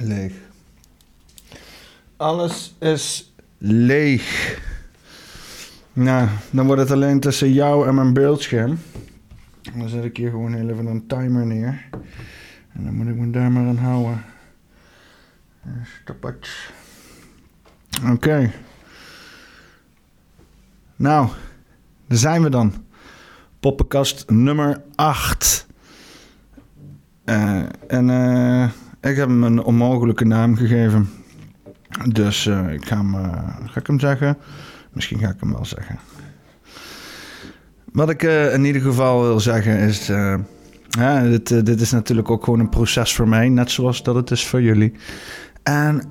Leeg. Alles is leeg. Nou, dan wordt het alleen tussen jou en mijn beeldscherm. Dan zet ik hier gewoon heel even een timer neer. En dan moet ik me daar maar aan houden. Stoppage. Oké. Nou, daar zijn we dan. Poppenkast nummer 8. Uh, en uh, ik heb hem een onmogelijke naam gegeven. Dus uh, ik ga, hem, ga ik hem zeggen? Misschien ga ik hem wel zeggen. Wat ik in ieder geval wil zeggen is... ja, dit, dit is natuurlijk ook gewoon een proces voor mij. Net zoals dat het is voor jullie. En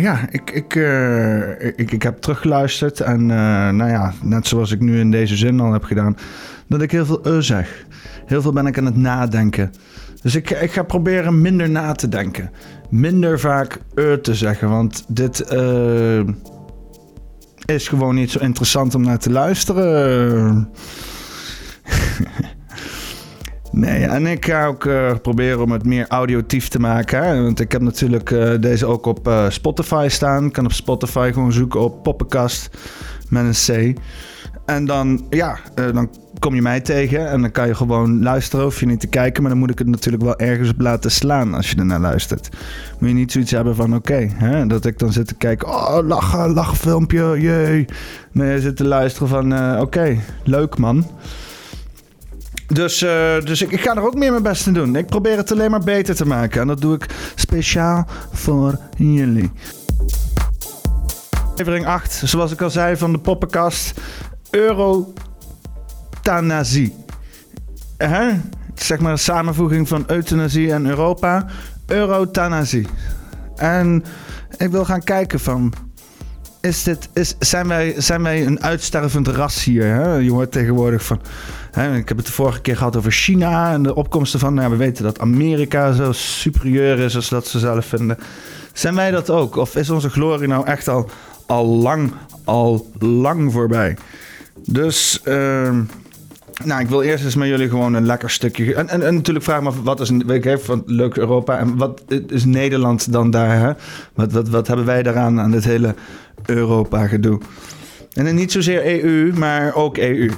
ja, ik, ik, ik, ik heb teruggeluisterd. En nou ja, net zoals ik nu in deze zin al heb gedaan, dat ik heel veel uh zeg. Heel veel ben ik aan het nadenken. Dus ik, ik ga proberen minder na te denken. Minder vaak uh te zeggen. Want dit is gewoon niet zo interessant om naar te luisteren. Nee, en ik ga ook uh, proberen om het meer audiotief te maken. Want ik heb natuurlijk deze ook op Spotify staan. Ik kan op Spotify gewoon zoeken op Poppenkast met een C. En dan, ja, dan kom je mij tegen en dan kan je gewoon luisteren. Hoef je niet te kijken, maar dan moet ik het natuurlijk wel ergens op laten slaan als je ernaar luistert. Moet je niet zoiets hebben van, oké, dat ik dan zit te kijken. Oh, lachen, lachfilmpje, jee. Nee, je zit te luisteren van, oké, okay, leuk man. Dus, dus ik, ga er ook meer mijn best in doen. Ik probeer het alleen maar beter te maken. En dat doe ik speciaal voor jullie. Aflevering 8, zoals ik al zei, van de poppenkast. Eurothanasie. Hè? Zeg maar een samenvoeging van euthanasie en Europa. Eurothanasie. En ik wil gaan kijken van is dit, is, zijn, wij, zijn wij een uitstervend ras hier? Hè? Je hoort tegenwoordig van. Hè, ik heb het de vorige keer gehad over China en de opkomsten van. Nou, we weten dat Amerika zo superieur is als dat ze zelf vinden. Zijn wij dat ook? Of is onze glorie nou echt al, al lang, al lang voorbij? Dus. Uh, nou, ik wil eerst eens met jullie gewoon een lekker stukje. En, en, natuurlijk vraag me af, wat is een. Heb van leuk Europa. En wat is Nederland dan daar? Hè? Wat, wat, wat hebben wij daaraan aan dit hele Europa-gedoe? En niet zozeer EU, maar ook EU.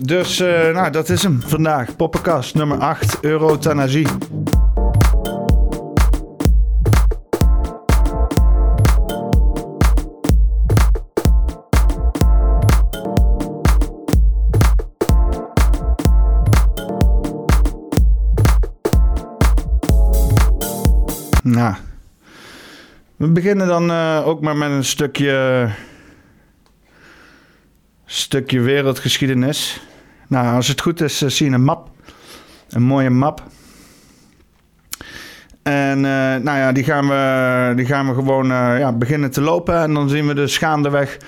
Dus, uh, nou, dat is hem vandaag. Poppenkast nummer 8, Eurothanasie. Nou, we beginnen dan uh, ook maar met een stukje, stukje wereldgeschiedenis. Nou, als het goed is, uh, zie je een map. Een mooie map. En uh, nou ja, die gaan we, die gaan we gewoon ja, beginnen te lopen. En dan zien we dus gaandeweg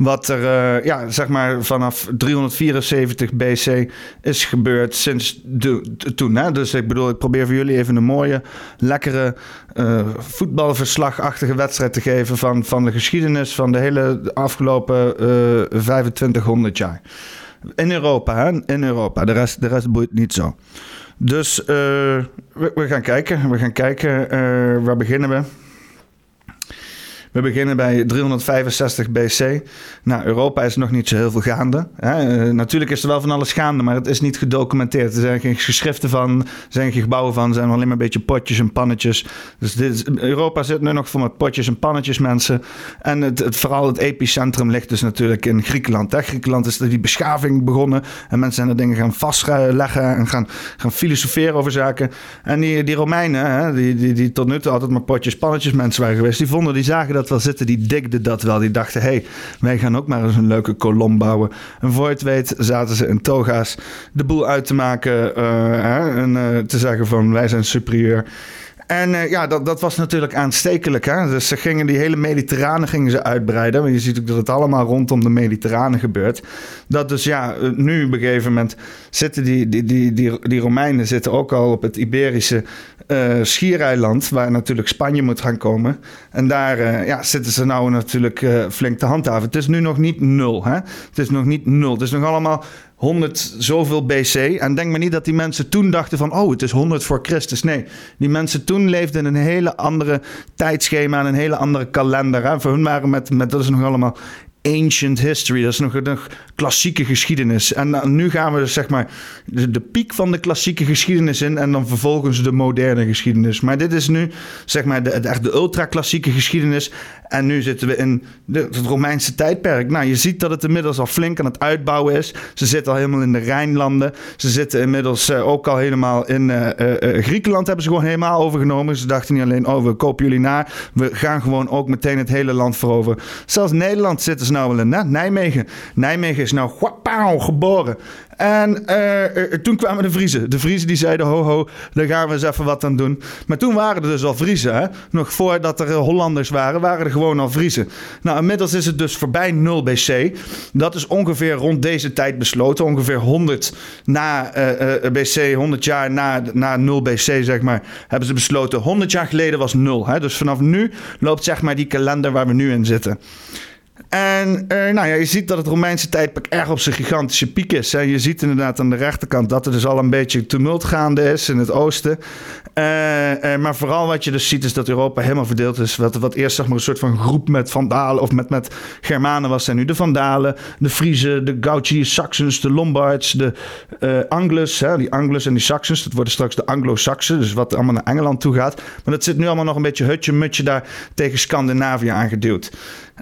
wat er uh, ja, zeg maar vanaf 374 BC is gebeurd sinds de, toen. Hè? Dus ik bedoel, ik probeer voor jullie even een mooie, lekkere uh, voetbalverslagachtige wedstrijd te geven van, van de geschiedenis van de hele afgelopen uh, eh, 2500 jaar. In Europa, hè? In Europa. De rest, de rest boeit niet zo. Dus we, we, gaan kijken. We gaan kijken. waar beginnen we? We beginnen bij 365 BC. Nou, Europa is nog niet zo heel veel gaande. Hè. Uh, natuurlijk is er wel van alles gaande, maar het is niet gedocumenteerd. Er zijn geen geschriften van, er zijn geen gebouwen van, er zijn alleen maar een beetje potjes en pannetjes. Dus dit Europa zit nu nog vol met potjes en pannetjes, mensen. En het, het, vooral het epicentrum ligt dus natuurlijk in Griekenland. Hè. Griekenland is die beschaving begonnen en mensen zijn er dingen gaan vastleggen en gaan, gaan filosoferen over zaken. En die, die Romeinen, hè, die, die, die tot nu toe altijd maar potjes, pannetjes mensen waren geweest, die vonden die zagen dat dat wel zitten, die dikden dat wel. Die dachten, hé, hey, wij gaan ook maar eens een leuke kolom bouwen. En voor het weet zaten ze in toga's de boel uit te maken hè, en uh, te zeggen van wij zijn superieur. En uh, ja, dat, dat was natuurlijk aanstekelijk. Hè? Dus ze gingen die hele Mediterrane gingen ze uitbreiden. Want je ziet ook dat het allemaal rondom de Mediterrane gebeurt. Dat dus ja, nu op een gegeven moment zitten die, die, die, die, die Romeinen zitten ook al op het Iberische uh, schiereiland. Waar natuurlijk Spanje moet gaan komen. En daar ja, zitten ze nou natuurlijk flink te handhaven. Het is nu nog niet nul. Hè? Het is nog niet nul. Het is nog allemaal 100 zoveel BC. En denk maar niet dat die mensen toen dachten van... oh, het is 100 voor Christus. Nee, die mensen toen leefden in een hele andere tijdschema... en een hele andere kalender. Hè? Voor hun waren met, dat is nog allemaal ancient history. Dat is nog een klassieke geschiedenis. En nu gaan we dus zeg maar de, piek van de klassieke geschiedenis in en dan vervolgens de moderne geschiedenis. Maar dit is nu zeg maar echt de ultra-klassieke geschiedenis. En nu zitten we in de, het Romeinse tijdperk. Nou, je ziet dat het inmiddels al flink aan het uitbouwen is. Ze zitten al helemaal in de Rijnlanden. Ze zitten inmiddels uh, ook al helemaal in uh, uh, Griekenland. Hebben ze gewoon helemaal overgenomen. Ze dachten niet alleen, oh, we kopen jullie na. We gaan gewoon ook meteen het hele land veroveren. Zelfs Nederland zitten ze nou wel in, hè? Nijmegen. Nijmegen is nou geboren. En uh, toen kwamen de Vriezen. De Vriezen die zeiden, ho ho, daar gaan we eens even wat aan doen. Maar toen waren er dus al Vriezen. Nog voordat er Hollanders waren, waren er gewoon al Vriezen. Nou, inmiddels is het dus voorbij 0 BC. Dat is ongeveer rond deze tijd besloten. Ongeveer 100 na BC, 100 jaar na, na 0 BC, zeg maar, hebben ze besloten. 100 jaar geleden was 0. Hè? Dus vanaf nu loopt zeg maar die kalender waar we nu in zitten. En uh, nou ja, je ziet dat het Romeinse tijdperk erg op zijn gigantische piek is. Hè. Je ziet inderdaad aan de rechterkant dat er dus al een beetje tumult gaande is in het oosten. Uh, uh, maar vooral wat je dus ziet is dat Europa helemaal verdeeld is. Wat, wat eerst zeg maar een soort van groep met Vandalen of met, met Germanen was. zijn nu de Vandalen, de Friezen, de Gauci, Saxons, de Lombards, de Anglus. Hè. Die Anglus en die Saxons, dat worden straks de Anglo-Saxen. Dus wat allemaal naar Engeland toe gaat. Maar dat zit nu allemaal nog een beetje hutje-mutje daar tegen Scandinavië aangeduwd.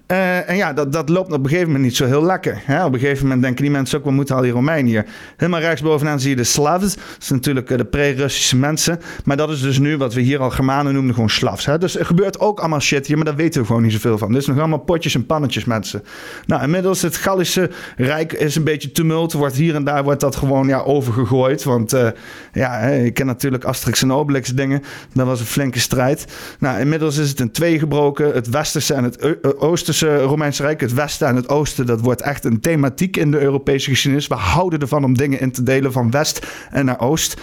Uh, en ja, dat, dat loopt op een gegeven moment niet zo heel lekker. Hè? Op een gegeven moment denken die mensen ook, wat moeten al die Romeinen hier? Helemaal rechtsbovenaan zie je de Slavs. Dat zijn natuurlijk de pre-Russische mensen. Maar dat is dus nu wat we hier al Germanen noemen, gewoon Slavs. Hè? Dus er gebeurt ook allemaal shit hier, maar daar weten we gewoon niet zoveel van. Dit is nog allemaal potjes en pannetjes mensen. Nou, inmiddels het Gallische Rijk is een beetje tumult. Wordt hier en daar wordt dat gewoon ja, overgegooid. Want uh, ja, ik ken natuurlijk Asterix en Obelix dingen. Dat was een flinke strijd. Nou, inmiddels is het in twee gebroken. Het westerse en het oosten Oosterse Romeinse Rijk, het Westen en het Oosten, dat wordt echt een thematiek in de Europese geschiedenis. We houden ervan om dingen in te delen van West en naar Oost.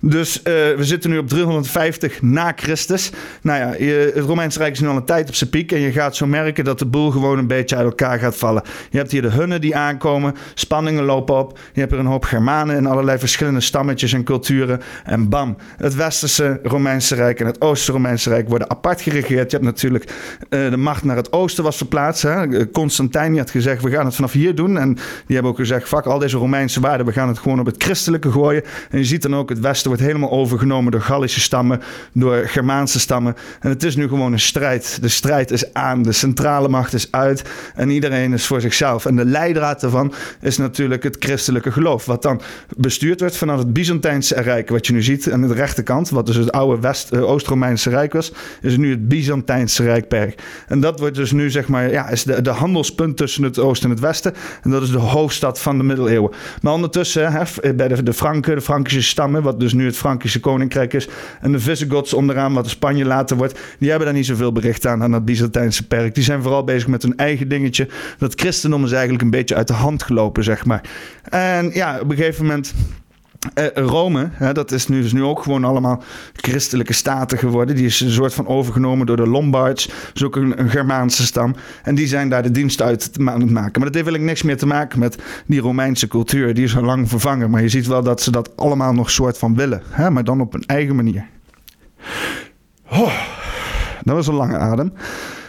Dus uh, we zitten nu op 350 na Christus. Nou ja, je, het Romeinse Rijk is nu al een tijd op zijn piek. En je gaat zo merken dat de boel gewoon een beetje uit elkaar gaat vallen. Je hebt hier de Hunnen die aankomen. Spanningen lopen op. Je hebt er een hoop Germanen in allerlei verschillende stammetjes en culturen. En bam, het Westerse Romeinse Rijk en het Oosterse Romeinse Rijk worden apart geregeerd. Je hebt natuurlijk uh, de macht naar het oosten was verplaatst. Hè? Constantijn had gezegd, we gaan het vanaf hier doen. En die hebben ook gezegd, fuck al deze Romeinse waarden. We gaan het gewoon op het christelijke gooien. En je ziet dan ook het Westen wordt helemaal overgenomen door Gallische stammen, door Germaanse stammen. En het is nu gewoon een strijd. De strijd is aan, de centrale macht is uit en iedereen is voor zichzelf. En de leidraad daarvan is natuurlijk het christelijke geloof, wat dan bestuurd wordt vanuit het Byzantijnse Rijk, wat je nu ziet aan de rechterkant, wat dus het oude West, uh, Oost-Romeinse Rijk was, is nu het Byzantijnse Rijkperk. En dat wordt dus nu zeg maar, ja, is de, de handelspunt tussen het Oosten en het Westen. En dat is de hoofdstad van de middeleeuwen. Maar ondertussen, hè, bij de, de Franken, de Frankische stammen, wat dus nu het Frankische koninkrijk is. En de Visigoths onderaan, wat Spanje later wordt, die hebben daar niet zoveel bericht aan, aan dat Byzantijnse perk. Die zijn vooral bezig met hun eigen dingetje. Dat christendom is eigenlijk een beetje uit de hand gelopen, zeg maar. En ja, op een gegeven moment uh, Rome, hè, dat is nu, dus nu ook gewoon allemaal christelijke staten geworden. Die is een soort van overgenomen door de Lombards. Dat is ook een, Germaanse stam. En die zijn daar de dienst uit aan het maken. Maar dat heeft eigenlijk niks meer te maken met die Romeinse cultuur. Die is al lang vervangen. Maar je ziet wel dat ze dat allemaal nog soort van willen. Hè, maar dan op een eigen manier. Dat was een lange adem.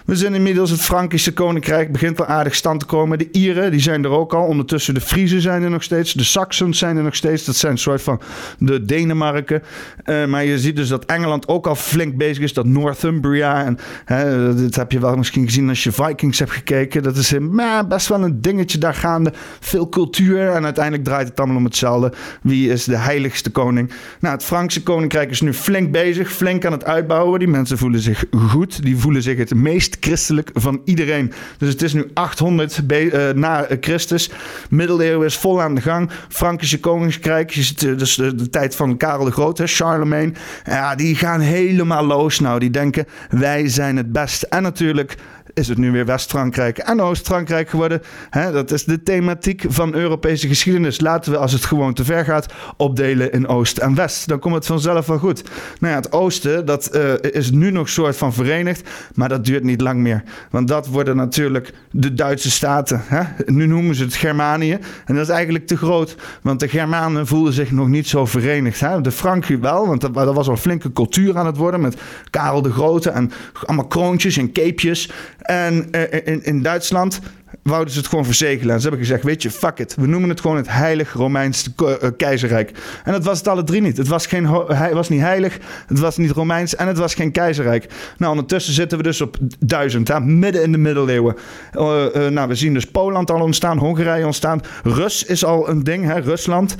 We zijn inmiddels het Frankische Koninkrijk begint wel aardig stand te komen. De Ieren, die zijn er ook al. Ondertussen de Friezen zijn er nog steeds. De Saxons zijn er nog steeds. Dat zijn een soort van de Denemarken. Uh, maar je ziet dus dat Engeland ook al flink bezig is. Dat Northumbria. En hè, dat heb je wel misschien gezien als je Vikings hebt gekeken. Dat is maar, best wel een dingetje daar gaande. Veel cultuur. En uiteindelijk draait het allemaal om hetzelfde. Wie is de heiligste koning? Nou, het Frankse Koninkrijk is nu flink bezig. Flink aan het uitbouwen. Die mensen voelen zich goed. Die voelen zich het meest christelijk van iedereen. Dus het is nu 800 uh, na Christus. Middeleeuwen is vol aan de gang. Frankische koninkrijk, je ziet, dus de, de, tijd van Karel de Grote, Charlemagne. Ja, die gaan helemaal los nou. Die denken, wij zijn het best. En natuurlijk is het nu weer West-Frankrijk en Oost-Frankrijk geworden. Hè, dat is de thematiek van Europese geschiedenis. Laten we, als het gewoon te ver gaat, opdelen in Oost en West. Dan komt het vanzelf wel goed. Nou ja, het Oosten, dat uh, is nu nog soort van verenigd, maar dat duurt niet lang meer. Want dat worden natuurlijk de Duitse staten. Hè? Nu noemen ze het Germanië. En dat is eigenlijk te groot, want de Germanen voelden zich nog niet zo verenigd. Hè? De Franken wel, want dat, dat was al flinke cultuur aan het worden met Karel de Grote en allemaal kroontjes en capejes. En uh, in, in Duitsland wouden ze het gewoon verzegelen. En ze hebben gezegd, weet je, fuck it. We noemen het gewoon het Heilig Romeins eh, Keizerrijk. En dat was het alle drie niet. Het was, geen, hij was niet heilig, het was niet Romeins en het was geen keizerrijk. Nou, ondertussen zitten we dus op duizend, midden in de middeleeuwen. Uh, uh, nou, we zien dus Poland al ontstaan, Hongarije ontstaan. Rus is al een ding, hè, Rusland.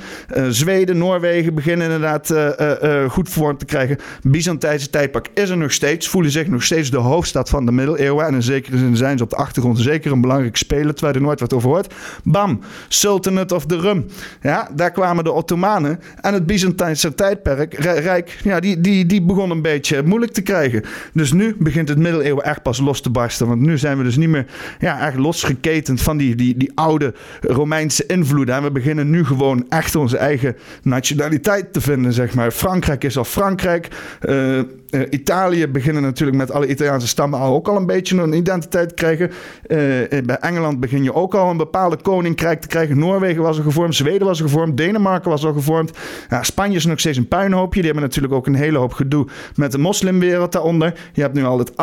Zweden, Noorwegen beginnen inderdaad goed vorm te krijgen. Byzantijnse tijdpak is er nog steeds. Voelen zich nog steeds de hoofdstad van de middeleeuwen. En in zekere zin zijn ze op de achtergrond zeker een belangrijk spelen, terwijl er nooit wat over hoort. Bam, Sultanate of the Rum. Ja, daar kwamen de Ottomanen en het Byzantijnse tijdperk, Rijk, ja, die, die, die begon een beetje moeilijk te krijgen. Dus nu begint het middeleeuwen echt pas los te barsten. Want nu zijn we dus niet meer ja, echt losgeketend van die, die, die oude Romeinse invloeden. En we beginnen nu gewoon echt onze eigen nationaliteit te vinden, zeg maar. Frankrijk is al Frankrijk. Uh, uh, Italië beginnen natuurlijk met alle Italiaanse stammen al ook al een beetje een identiteit te krijgen. Uh, bij Engeland begin je ook al een bepaalde koninkrijk te krijgen. Noorwegen was al gevormd, Zweden was al gevormd, Denemarken was al gevormd. Ja, Spanje is nog steeds een puinhoopje. Die hebben natuurlijk ook een hele hoop gedoe met de moslimwereld daaronder. Je hebt nu al het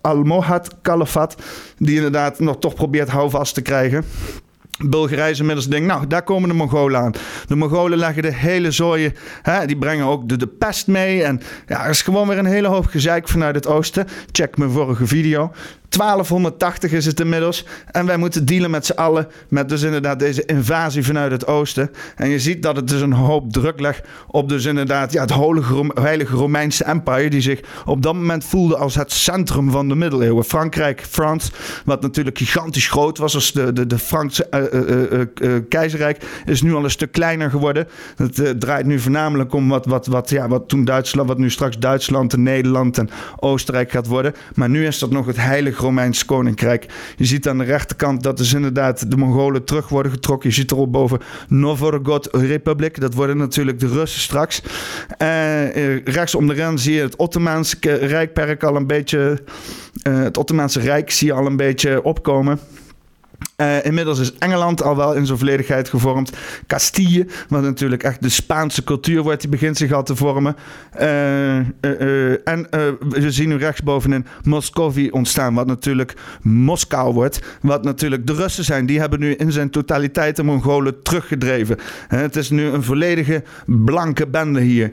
Almohad Kalifat, die inderdaad nog toch probeert houvast te krijgen. Bulgarije inmiddels denkt, nou, daar komen de Mongolen aan. De Mongolen leggen de hele zooien, hè, die brengen ook de, de pest mee. En ja, er is gewoon weer een hele hoop gezeik vanuit het oosten. Check mijn vorige video. 1280 is het inmiddels. En wij moeten dealen met z'n allen met dus inderdaad deze invasie vanuit het oosten. En je ziet dat het dus een hoop druk legt op dus inderdaad ja, het heilige Romeinse Empire. Die zich op dat moment voelde als het centrum van de middeleeuwen. Frankrijk, Frans, wat natuurlijk gigantisch groot was als de, de, de Franse uh, uh, keizerrijk, is nu al een stuk kleiner geworden. Het draait nu voornamelijk om wat, wat, wat, ja, wat toen Duitsland, wat nu straks Duitsland en Nederland en Oostenrijk gaat worden. Maar nu is dat nog het heilige Romeinse Koninkrijk. Je ziet aan de rechterkant dat dus inderdaad de Mongolen terug worden getrokken. Je ziet erop boven Novgorod Republic. Dat worden natuurlijk de Russen straks. Uh, rechts om de ren zie je het Ottomaanse Rijkperk al een beetje... Uh, het Ottomaanse Rijk zie je al een beetje opkomen. Uh, inmiddels is Engeland al wel in zijn volledigheid gevormd. Castille, wat natuurlijk echt de Spaanse cultuur wordt, die begint zich al te vormen. Uh, uh, en we zien nu rechtsbovenin Moscovi ontstaan, wat natuurlijk Moskou wordt. Wat natuurlijk de Russen zijn. Die hebben nu in zijn totaliteit de Mongolen teruggedreven. het is nu een volledige blanke bende hier.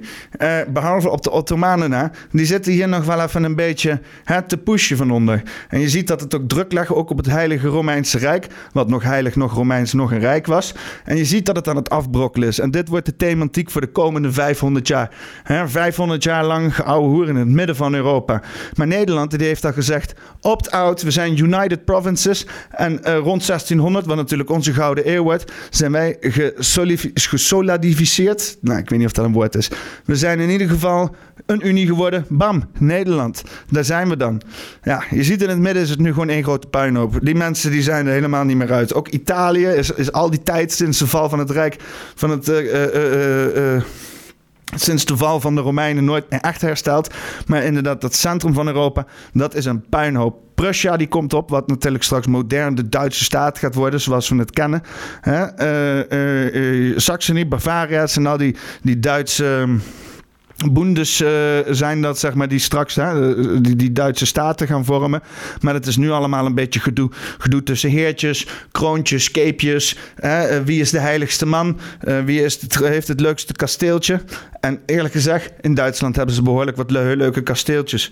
behalve op de Ottomanen na. Die zitten hier nog wel even een beetje te pushen van onder. En je ziet dat het ook druk legt, ook op het Heilige Romeinse Rijk wat nog heilig, nog Romeins, nog een rijk was. En je ziet dat het aan het afbrokkelen is. En dit wordt de thematiek voor de komende 500 jaar. He, 500 jaar lang oude hoer in het midden van Europa. Maar Nederland die heeft al gezegd, opt-out, we zijn United Provinces. En uh, rond 1600, wat natuurlijk onze gouden eeuw wordt, zijn wij gesolidificeerd. Nou, ik weet niet of dat een woord is. We zijn in ieder geval een unie geworden. Bam, Nederland. Daar zijn we dan. Ja, je ziet in het midden is het nu gewoon één grote puinhoop. Die mensen die zijn er helemaal niet meer uit. Ook Italië is, is al die tijd sinds de val van het Rijk van het. Uh, uh, uh, sinds de val van de Romeinen nooit echt hersteld. Maar inderdaad, dat centrum van Europa, dat is een puinhoop. Prussia die komt op, wat natuurlijk straks modern de Duitse staat gaat worden, zoals we het kennen. Hè? Uh, Saxony, Bavaria, en al die, die Duitse... Boendes uh, zijn dat, zeg maar, die straks hè, die, die Duitse staten gaan vormen. Maar het is nu allemaal een beetje gedoe, gedoe tussen heertjes, kroontjes, keepjes. Hè, uh, wie is de heiligste man? Uh, wie is het, heeft het leukste kasteeltje? En eerlijk gezegd, in Duitsland hebben ze behoorlijk wat le leuke kasteeltjes.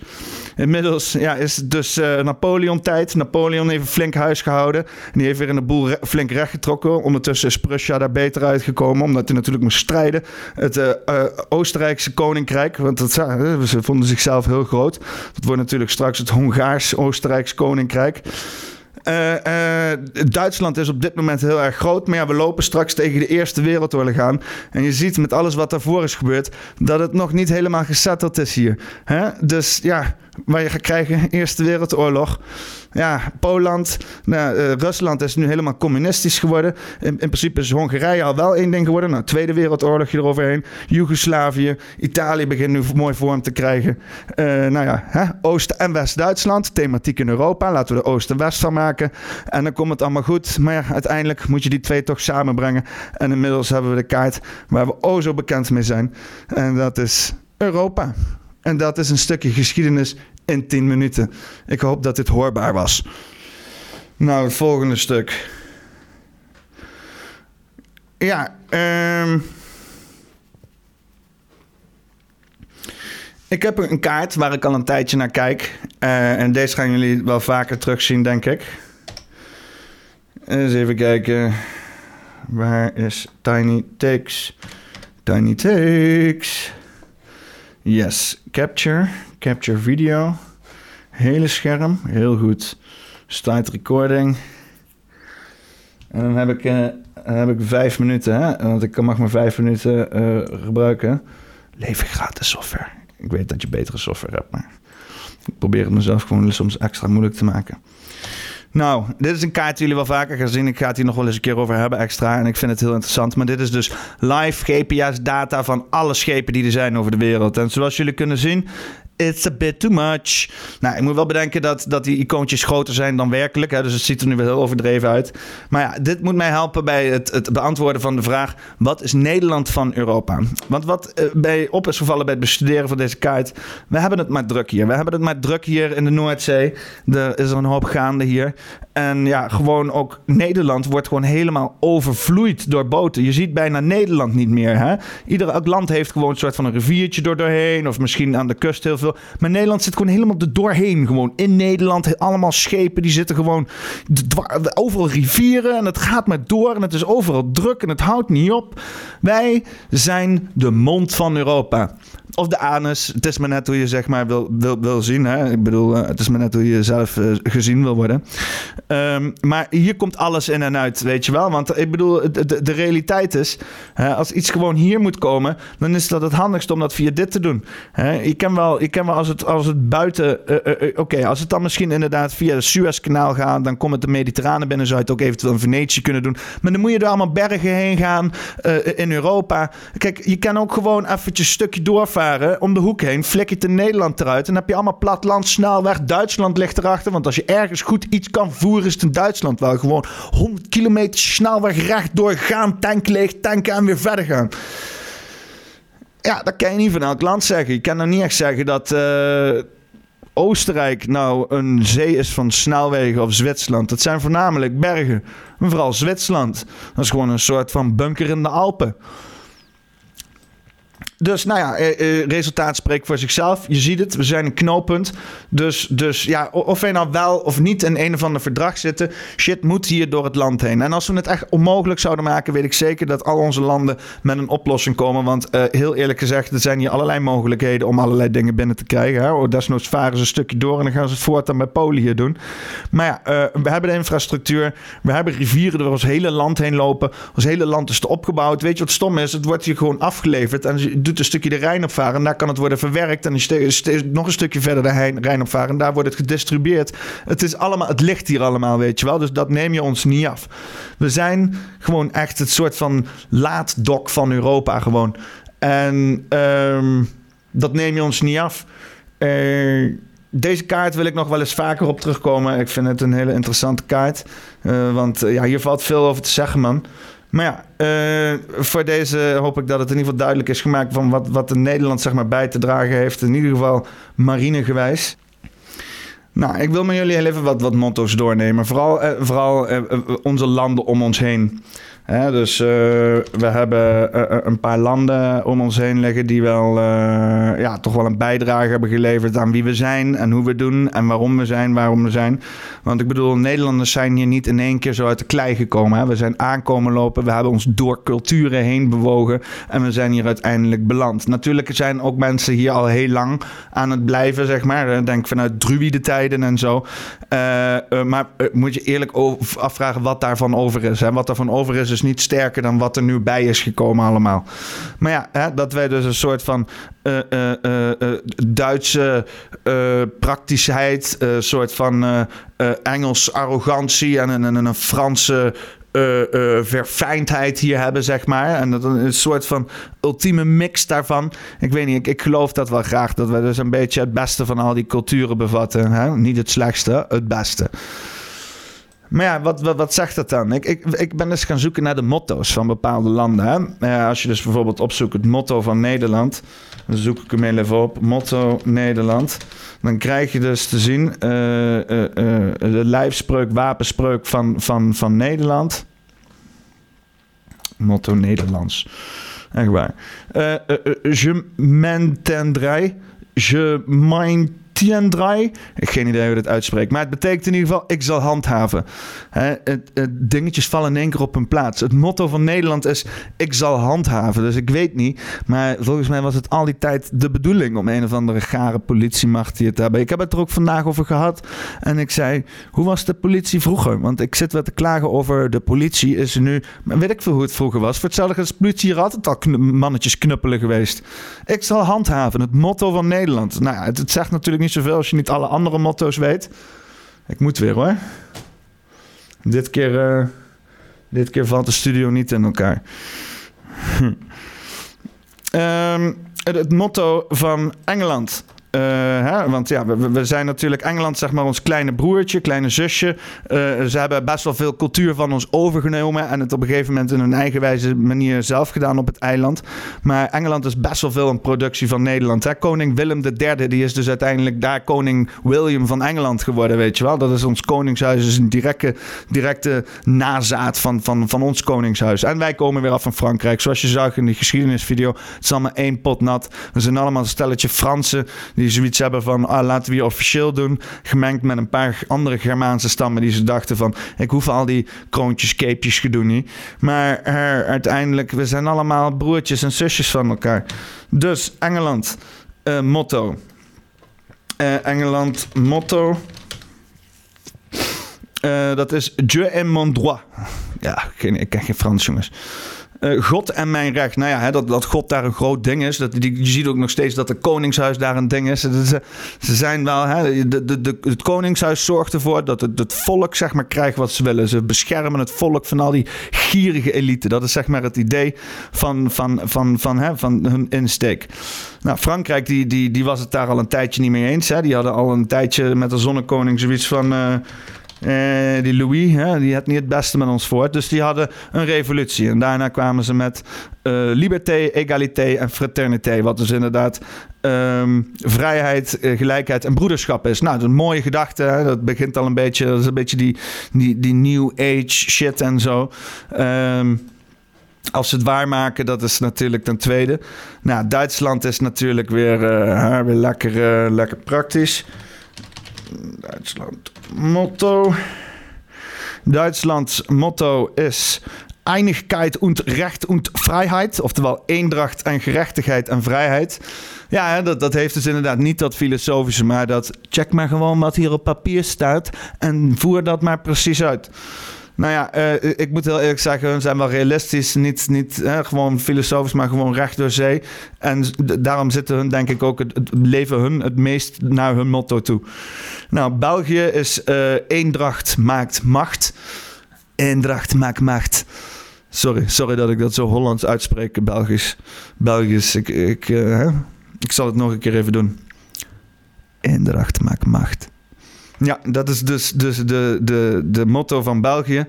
Inmiddels ja, is het dus Napoleon-tijd. Napoleon heeft een flink huis gehouden. En die heeft weer de boel flink rechtgetrokken. Ondertussen is Prussia daar beter uitgekomen, omdat hij natuurlijk moest strijden. Het Oostenrijkse koning koninkrijk. Want dat, ze vonden zichzelf heel groot. Dat wordt natuurlijk straks het Hongaars-Oostenrijks koninkrijk. Eh, eh, Duitsland is op dit moment heel erg groot. Maar ja, we lopen straks tegen de Eerste Wereldoorlog aan. En je ziet met alles wat daarvoor is gebeurd... dat het nog niet helemaal gesetteld is hier. Hè? Dus ja, je gaat krijgen, Eerste Wereldoorlog ja, Poland, nou, uh, Rusland is nu helemaal communistisch geworden. In, in, principe is Hongarije al wel één ding geworden. Nou, Tweede Wereldoorlog eroverheen. Joegoslavië, Italië begint nu mooi vorm te krijgen. Uh, nou ja, hè? Oost- en West-Duitsland, thematiek in Europa. Laten we er Oost en West van maken. En dan komt het allemaal goed. Maar ja, uiteindelijk moet je die twee toch samenbrengen. En inmiddels hebben we de kaart waar we o zo bekend mee zijn. En dat is Europa. En dat is een stukje geschiedenis in 10 minuten. Ik hoop dat dit hoorbaar was. Nou, het volgende stuk. Ja, um, ik heb een kaart waar ik al een tijdje naar kijk. Uh, en deze gaan jullie wel vaker terugzien, denk ik. Eens even kijken. Waar is Tiny Takes? Tiny Takes. Yes, capture. Capture video. Hele scherm, heel goed. Start recording. En dan heb ik, dan heb ik vijf minuten, hè? want ik mag maar vijf minuten uh, gebruiken. Lever gratis software. Ik weet dat je betere software hebt, maar ik probeer het mezelf gewoon soms extra moeilijk te maken. Nou, dit is een kaart die jullie wel vaker gaan zien. Ik ga het hier nog wel eens een keer over hebben extra. En ik vind het heel interessant. Maar dit is dus live GPS-data van alle schepen die er zijn over de wereld. En zoals jullie kunnen zien, It's a bit too much. Nou, ik moet wel bedenken dat, dat die icoontjes groter zijn dan werkelijk. Hè, dus het ziet er nu wel heel overdreven uit. Maar ja, dit moet mij helpen bij het, het beantwoorden van de vraag: wat is Nederland van Europa? Want wat uh, bij op is gevallen bij het bestuderen van deze kaart. We hebben het maar druk hier. We hebben het maar druk hier in de Noordzee. Er is een hoop gaande hier. En ja, gewoon ook Nederland wordt gewoon helemaal overvloeid door boten. Je ziet bijna Nederland niet meer. Hè? Ieder land heeft gewoon een soort van een riviertje door doorheen. Of misschien aan de kust heel veel maar Nederland zit gewoon helemaal er doorheen. Gewoon in Nederland. Allemaal schepen die zitten gewoon overal rivieren. En het gaat maar door. En het is overal druk. En het houdt niet op. Wij zijn de mond van Europa. Of de anus. Het is maar net hoe je zeg maar wil, wil, wil zien. Hè? Ik bedoel, eh, het is maar net hoe je zelf uh, gezien wil worden. Um, maar hier komt alles in en uit, weet je wel. Want ik bedoel, de, de, realiteit is... Als iets gewoon hier moet komen... dan is dat het handigst om dat via dit te doen. Hè? Je kan wel, je kan wel als, het, als het buiten... Uh, Oké, als het dan misschien inderdaad via het Suezkanaal gaat... dan komt het de Mediterrane binnen. Zou je het ook eventueel in Venetië kunnen doen. Maar dan moet je er allemaal bergen heen gaan in Europa. Kijk, je kan ook gewoon eventjes een stukje doorvaren om de hoek heen, flik je het in Nederland eruit. En dan heb je allemaal platland, snelweg. Duitsland ligt erachter. Want als je ergens goed iets kan voeren, is het in Duitsland wel gewoon 100 kilometer snelweg rechtdoor gaan, tank leeg, tanken en weer verder gaan. Ja, dat kan je niet van elk land zeggen. Je kan nou niet echt zeggen dat uh, Oostenrijk nou een zee is van snelwegen of Zwitserland. Dat zijn voornamelijk bergen. En vooral Zwitserland. Dat is gewoon een soort van bunker in de Alpen. Dus nou ja, eh, eh, resultaat spreekt voor zichzelf. Je ziet het, we zijn een knooppunt. Dus, dus ja, of wij nou wel of niet in een of ander verdrag zitten, shit moet hier door het land heen. En als we het echt onmogelijk zouden maken, weet ik zeker dat al onze landen met een oplossing komen. Want uh, heel eerlijk gezegd, er zijn hier allerlei mogelijkheden om allerlei dingen binnen te krijgen. Hè. Oh, desnoods varen ze een stukje door en dan gaan ze het voortaan bij Polen hier doen. Maar ja, we hebben de infrastructuur, we hebben rivieren door ons hele land heen lopen. Ons hele land is te opgebouwd. Weet je wat stom is? Het wordt hier gewoon afgeleverd en doet een stukje de Rijn opvaren. En daar kan het worden verwerkt. En nog een stukje verder de Rijn opvaren. En daar wordt het gedistribueerd. Het, is allemaal, het ligt hier allemaal, weet je wel. Dus dat neem je ons niet af. We zijn gewoon echt het soort van laatdok van Europa gewoon. En um, dat neem je ons niet af. Uh, deze kaart wil ik nog wel eens vaker op terugkomen. Ik vind het een hele interessante kaart. Uh, want uh, ja, hier valt veel over te zeggen, man. Maar ja, uh, voor deze hoop ik dat het in ieder geval duidelijk is gemaakt van wat, wat de Nederland zeg maar, bij te dragen heeft. In ieder geval marinegewijs. Nou, ik wil met jullie heel even wat, wat motto's doornemen. Vooral, eh, vooral eh, onze landen om ons heen. Dus uh, we hebben uh, een paar landen om ons heen liggen die wel, ja, toch wel een bijdrage hebben geleverd aan wie we zijn en hoe we doen en waarom we zijn, waarom we zijn. Want ik bedoel, Nederlanders zijn hier niet in één keer zo uit de klei gekomen. Hè? We zijn aankomen lopen, we hebben ons door culturen heen bewogen en we zijn hier uiteindelijk beland. Natuurlijk zijn ook mensen hier al heel lang aan het blijven, zeg maar. Denk vanuit druïde tijden en zo. maar moet je eerlijk afvragen wat daarvan over is. Hè? Wat daarvan over is, is niet sterker dan wat er nu bij is gekomen allemaal. Maar ja, hè, dat wij dus een soort van uh, uh, Duitse praktischheid, een soort van Engels arrogantie en een, een, een Franse verfijndheid hier hebben, zeg maar. En dat een soort van ultieme mix daarvan. Ik weet niet, ik, ik geloof dat wel graag. Dat we dus een beetje het beste van al die culturen bevatten. Hè? Niet het slechtste, het beste. Maar ja, wat, wat, wat zegt dat dan? Ik, ik, ik ben dus gaan zoeken naar de motto's van bepaalde landen. Hè? als je dus bijvoorbeeld opzoekt het motto van Nederland, dan zoek ik hem even op, motto Nederland. Dan krijg je dus te zien uh, uh, uh, de lijfspreuk, wapenspreuk van, van, van Nederland. Motto Nederlands. Echt waar. je m'entendrai, je mind Tiendrai. Ik geen idee hoe dat uitspreekt. Maar het betekent in ieder geval, ik zal handhaven. het, het, dingetjes vallen in één keer op hun plaats. Het motto van Nederland is, ik zal handhaven. Dus ik weet niet. Maar volgens mij was het al die tijd de bedoeling om een of andere gare politiemacht hier te hebben. Ik heb het er ook vandaag over gehad. En ik zei, hoe was de politie vroeger? Want ik zit wel te klagen over de politie is nu... Weet ik veel hoe het vroeger was. Voor hetzelfde is politie hier altijd al mannetjes knuppelen geweest. Ik zal handhaven. Het motto van Nederland. Nou ja, het, het zegt natuurlijk zoveel als je niet alle andere motto's weet. Ik moet weer hoor. Dit keer, uh, dit keer valt de studio niet in elkaar. um, het, het motto van Engeland. Uh, hè? Want ja, we, zijn natuurlijk Engeland, zeg maar, ons kleine broertje, kleine zusje. Uh, ze hebben best wel veel cultuur van ons overgenomen en het op een gegeven moment in hun eigen wijze manier zelf gedaan op het eiland. Maar Engeland is best wel veel een productie van Nederland. Hè? Koning Willem III, die is dus uiteindelijk daar koning William van Engeland geworden, weet je wel. Dat is ons koningshuis, is een directe, directe nazaat van, van, van ons koningshuis. En wij komen weer af van Frankrijk. Zoals je zag in die geschiedenisvideo, het is allemaal één pot nat. We zijn allemaal een stelletje Fransen die zoiets hebben van ah, laten we hier officieel doen. Gemengd met een paar andere Germaanse stammen die ze dachten van ik hoef al die kroontjes, capejes gedoe niet. Maar uh, uiteindelijk, we zijn allemaal broertjes en zusjes van elkaar. Dus Engeland, uh, motto. Uh, Engeland, motto. dat is Dieu et mon droit. Ja, ik ken geen Frans, jongens. Uh, God en mijn recht. Nou ja, hè, dat, dat God daar een groot ding is. Dat, die, je ziet ook nog steeds dat het koningshuis daar een ding is. Ze, ze zijn wel, hè, de, de, het koningshuis zorgt ervoor dat het, het volk zeg maar, krijgt wat ze willen. Ze beschermen het volk van al die gierige elite. Dat is zeg maar het idee van, van, van, van, hè, van hun insteek. Nou, Frankrijk die, die, die was het daar al een tijdje niet mee eens. Hè. Die hadden al een tijdje met de zonnekoning zoiets van... Uh, uh, die Louis, hè, die had niet het beste met ons voor. Dus die hadden een revolutie. En daarna kwamen ze met uh, liberté, egalité en fraternité. Wat dus inderdaad um, vrijheid, uh, gelijkheid en broederschap is. Nou, een mooie gedachte. Hè? Dat begint al een beetje, dat is een beetje die, die, new age shit en zo. Um, als ze het waarmaken, dat is natuurlijk ten tweede. Nou, Duitsland is natuurlijk weer, weer lekker, lekker praktisch. Duitsland motto. Duitslands motto is Einigkeit und Recht und Vrijheid. Oftewel eendracht en gerechtigheid en vrijheid. Ja, dat, dat heeft dus inderdaad niet dat filosofische, maar dat check maar gewoon wat hier op papier staat en voer dat maar precies uit. Nou ja, uh, ik moet heel eerlijk zeggen, hun zijn wel realistisch. Niet, gewoon filosofisch, maar gewoon recht door zee. En daarom zitten hun, denk ik, ook het, leven hun het meest naar hun motto toe. Nou, België is uh, eendracht maakt macht. Eendracht maakt macht. Sorry, sorry dat ik dat zo Hollands uitspreek, Belgisch. Belgisch, ik, ik, ik zal het nog een keer even doen. Eendracht maakt macht. Ja, dat is dus, dus de, de, de motto van België.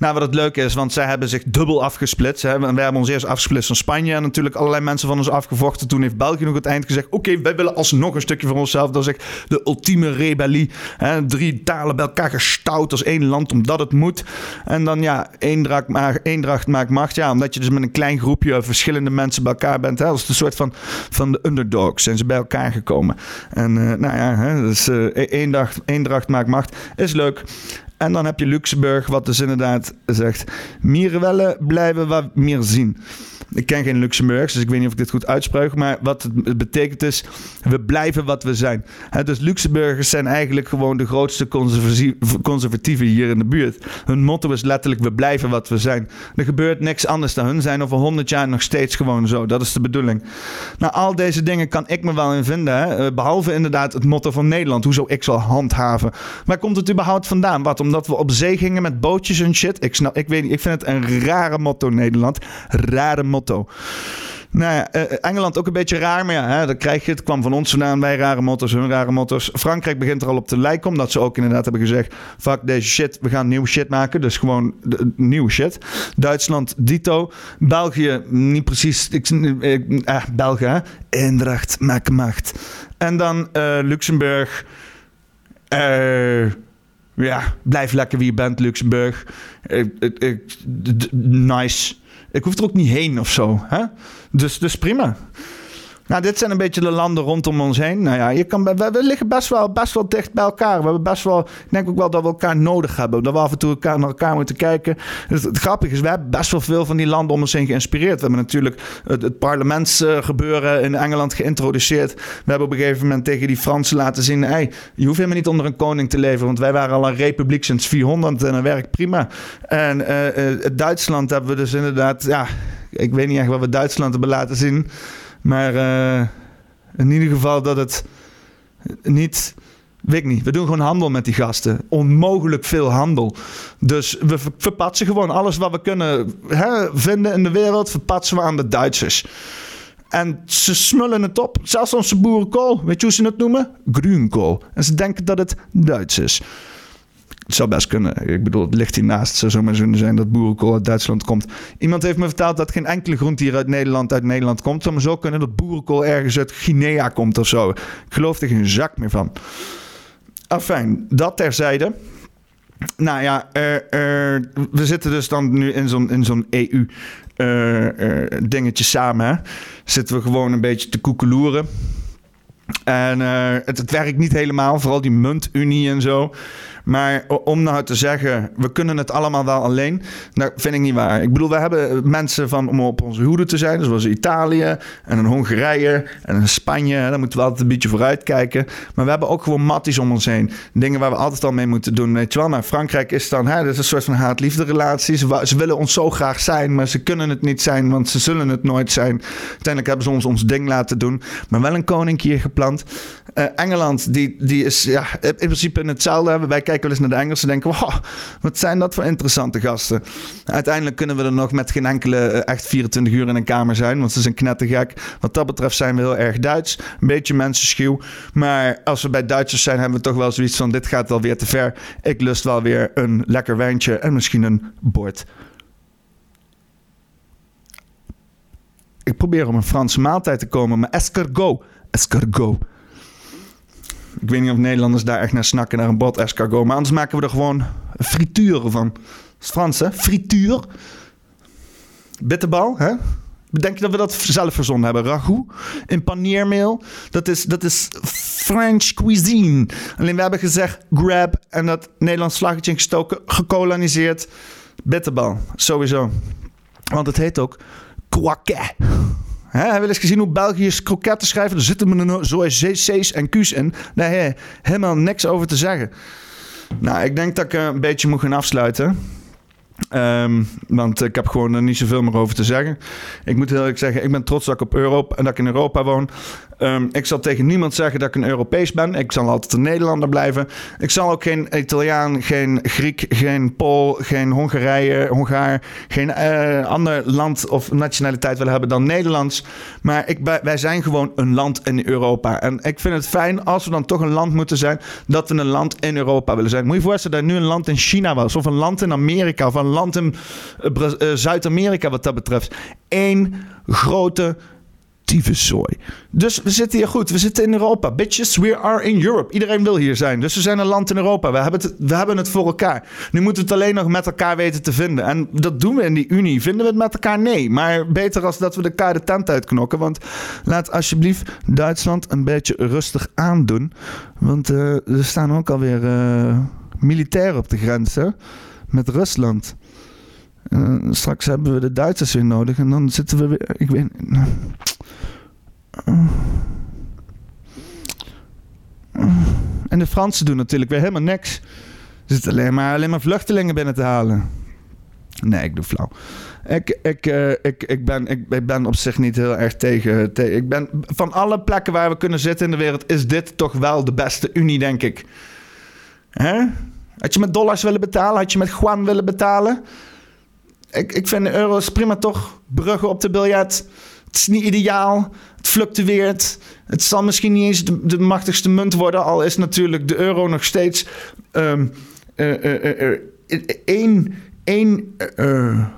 Nou, wat het leuke is, want zij hebben zich dubbel afgesplitst. Hè. Wij hebben ons eerst afgesplitst van Spanje en natuurlijk allerlei mensen van ons afgevochten. Toen heeft België nog het eind gezegd: Oké, wij willen alsnog een stukje voor onszelf. Dat is echt de ultieme rebellie. Hè. Drie talen bij elkaar gestout als één land, omdat het moet. En dan ja, eendracht, eendracht maakt macht. Ja, omdat je dus met een klein groepje verschillende mensen bij elkaar bent. Hè. Dat is een soort van, van de underdogs. Zijn ze bij elkaar gekomen. En uh, nou ja, hè, dus, uh, eendracht, eendracht maakt macht. Is leuk. En dan heb je Luxemburg, wat dus inderdaad zegt: Mierenwellen blijven wat meer zien. Ik ken geen Luxemburgs, dus ik weet niet of ik dit goed uitspreek. Maar wat het betekent is, we blijven wat we zijn. dus Luxemburgers zijn eigenlijk gewoon de grootste conservatieven hier in de buurt. Hun motto is letterlijk, we blijven wat we zijn. Er gebeurt niks anders dan hun zijn over honderd jaar nog steeds gewoon zo. Dat is de bedoeling. Nou, al deze dingen kan ik me wel in vinden. Hè? Eh, behalve inderdaad het motto van Nederland. Hoezo ik zal handhaven. Waar komt het überhaupt vandaan? Wat? Omdat we op zee gingen met bootjes en shit? Ik, snap, ik weet niet. Ik vind het een rare motto Nederland. Rare motto Nou ja, eh, Engeland ook een beetje raar, maar ja, hè, dan krijg je het. kwam van ons vandaan, wij rare motto's, hun rare motto's. Frankrijk begint er al op te lijken, omdat ze ook inderdaad hebben gezegd... fuck deze shit, we gaan nieuw shit maken. Dus gewoon de, nieuwe shit. Duitsland, dito. België, niet precies... Ik, eh, eh België, Eendracht, maak macht. En dan Luxemburg... Uh, ja, blijf lekker wie je bent, Luxemburg. nice. Ik hoef er ook niet heen of zo. Hè? Dus, dus prima. Nou, dit zijn een beetje de landen rondom ons heen. Nou ja, je kan, we, liggen best wel, best wel dicht bij elkaar. We hebben best wel, ik denk ook wel dat we elkaar nodig hebben. Dat we af en toe elkaar, naar elkaar moeten kijken. Het, grappige is, we hebben best wel veel van die landen om ons heen geïnspireerd. We hebben natuurlijk het, het parlementsgebeuren in Engeland geïntroduceerd. We hebben op een gegeven moment tegen die Fransen laten zien... Hey, je hoeft helemaal niet onder een koning te leven... want wij waren al een republiek sinds 400 en dat werkt prima. En uh, uh, Duitsland hebben we dus inderdaad... Ja, ik weet niet echt wat we Duitsland hebben laten zien... Maar uh, in ieder geval dat het niet. Weet ik niet. We doen gewoon handel met die gasten. Onmogelijk veel handel. Dus we verpatsen gewoon alles wat we kunnen hè, vinden in de wereld. Verpatsen we aan de Duitsers. En ze smullen het op. Zelfs onze boerenkool. Weet je hoe ze het noemen? Groenkool. En ze denken dat het Duits is. Het zou best kunnen. Ik bedoel, het ligt hiernaast. Het zou zomaar kunnen zijn dat boerenkool uit Duitsland komt. Iemand heeft me verteld dat geen enkele groente hier uit Nederland uit Nederland komt. Zou maar zo kunnen dat boerenkool ergens uit Guinea komt of zo. Ik geloof er geen zak meer van. Afijn, dat terzijde. Nou ja, uh, uh, we zitten dus dan nu in zo'n, in zo'n EU uh, dingetje samen. Hè? Zitten we gewoon een beetje te koekeloeren. En het werkt niet helemaal, vooral die muntunie en zo. Maar om nou te zeggen, we kunnen het allemaal wel alleen, dat vind ik niet waar. Ik bedoel, we hebben mensen van om op onze hoede te zijn, zoals Italië en een Hongarije en een Spanje. Daar moeten we altijd een beetje vooruit kijken. Maar we hebben ook gewoon matties om ons heen. Dingen waar we altijd al mee moeten doen, weet je wel. Maar Frankrijk is dan, hè, dat is een soort van haat-liefde relatie. Ze, willen ons zo graag zijn, maar ze kunnen het niet zijn, want ze zullen het nooit zijn. Uiteindelijk hebben ze ons ons ding laten doen, maar wel een koninkje gepland. Uh, Engeland, die, die is ja, in principe in hetzelfde. Wij kijken wel eens naar de Engelsen en denken: wow, wat zijn dat voor interessante gasten. Uiteindelijk kunnen we er nog met geen enkele eh, echt 24 uur in een kamer zijn, want ze zijn knettergek. Wat dat betreft zijn we heel erg Duits. Een beetje mensenschuw. Maar als we bij Duitsers zijn, hebben we toch wel zoiets van: dit gaat wel weer te ver. Ik lust wel weer een lekker wijntje en misschien een bord. Ik probeer om een Franse maaltijd te komen, maar escargot. Escargot. Ik weet niet of Nederlanders daar echt naar snakken, naar een bot escargot. Maar anders maken we er gewoon frituren van. Dat is Frans, hè? Frituur. Bitterbal, hè? Denk je dat we dat zelf verzonnen hebben? Ragout in paneermeel. Dat is, dat is French cuisine. Alleen we hebben gezegd grab en dat Nederlands vlaggetje gestoken, gekoloniseerd. Bitterbal, sowieso. Want het heet ook quaquet. He, heb je eens gezien hoe Belgiërs kroketten schrijven? Er zitten me zo C's en Q's in. Daar heb helemaal niks over te zeggen. Nou, ik denk dat ik een beetje moet gaan afsluiten. Um, want ik heb gewoon er niet zoveel meer over te zeggen. Ik moet heel eerlijk zeggen, ik ben trots dat ik op Europa en dat ik in Europa woon. Ehm, ik zal tegen niemand zeggen dat ik een Europees ben. Ik zal altijd een Nederlander blijven. Ik zal ook geen Italiaan, geen Griek, geen Pool, geen Hongarije, Hongaar, geen uh, ander land of nationaliteit willen hebben dan Nederlands. Maar ik, wij zijn gewoon een land in Europa. En ik vind het fijn als we dan toch een land moeten zijn, dat we een land in Europa willen zijn. Moet je voorstellen dat nu een land in China was, of een land in Amerika, of een land in uh, Zuid-Amerika wat dat betreft. Eén grote Dus we zitten hier goed. We zitten in Europa. Bitches, we are in Europe. Iedereen wil hier zijn. Dus we zijn een land in Europa. We hebben het, we hebben het voor elkaar. Nu moeten we het alleen nog met elkaar weten te vinden. En dat doen we in die Unie. Vinden we het met elkaar? Nee. Maar beter als dat we elkaar de tent uitknokken. Want laat alsjeblieft Duitsland een beetje rustig aandoen. Want uh, er staan ook alweer uh, militairen op de grens hè? met Rusland. Uh, straks hebben we de Duitsers weer nodig en dan zitten we weer. Ik weet. En de Fransen doen natuurlijk weer helemaal niks. Er zitten alleen maar, alleen maar vluchtelingen binnen te halen. Nee, ik doe flauw. Ik, ik, uh, ik, ik, ben, ik, ik, ben op zich niet heel erg tegen. Ik ben, van alle plekken waar we kunnen zitten in de wereld, is dit toch wel de beste Unie, denk ik. Hè? Had je met dollars willen betalen? Had je met Juan willen betalen? Ik, ik vind de euro's prima toch. Bruggen op de biljet. Het is niet ideaal. Het fluctueert. Het zal misschien niet eens de, machtigste munt worden. Al is natuurlijk de euro nog steeds um, één, één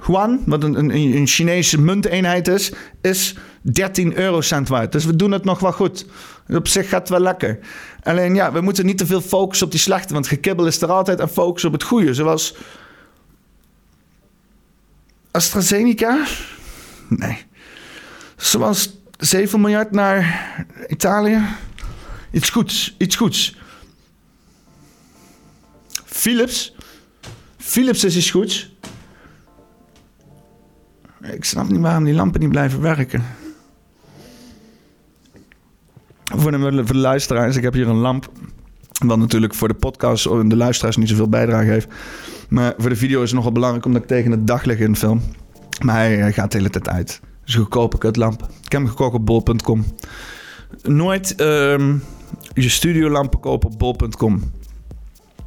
yuan, wat een, een, een Chinese munteenheid is, is 13 eurocent waard. Dus we doen het nog wel goed. Op zich gaat het wel lekker. Alleen ja, we moeten niet te veel focussen op die slechte. Want gekibbel is er altijd en focus op het goede. Zoals AstraZeneca? Nee. Zoals 7 miljard naar Italië? Iets goeds, iets goeds. Philips? Philips is iets goeds. Ik snap niet waarom die lampen niet blijven werken. Voor de, luisteraars, ik heb hier een lamp. Wat natuurlijk voor de podcast en de luisteraars niet zoveel bijdrage heeft. Maar voor de video is het nogal belangrijk omdat ik tegen het daglicht in film. Maar hij gaat de hele tijd uit. Dus een goedkope kutlamp. Ik heb hem gekocht op bol.com. Nooit um, je studiolampen kopen op bol.com.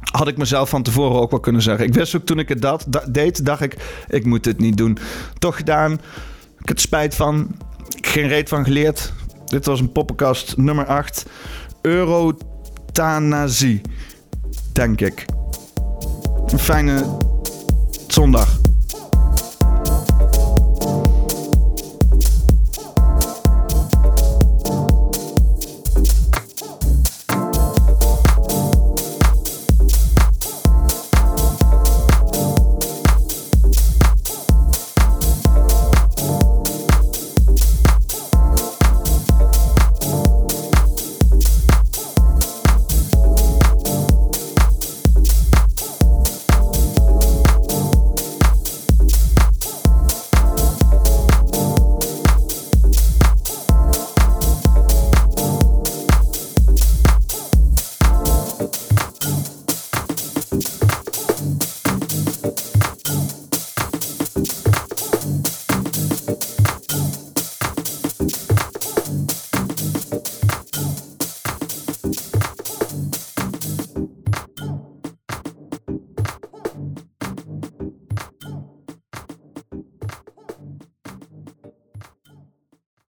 Had ik mezelf van tevoren ook wel kunnen zeggen. Ik wist ook toen ik het dat, deed, dacht ik, ik moet dit niet doen. Toch gedaan. Ik heb spijt van. Ik geen reet van geleerd. Dit was een poppenkast nummer 8. Eurothanasie. Denk ik. Een fijne zondag.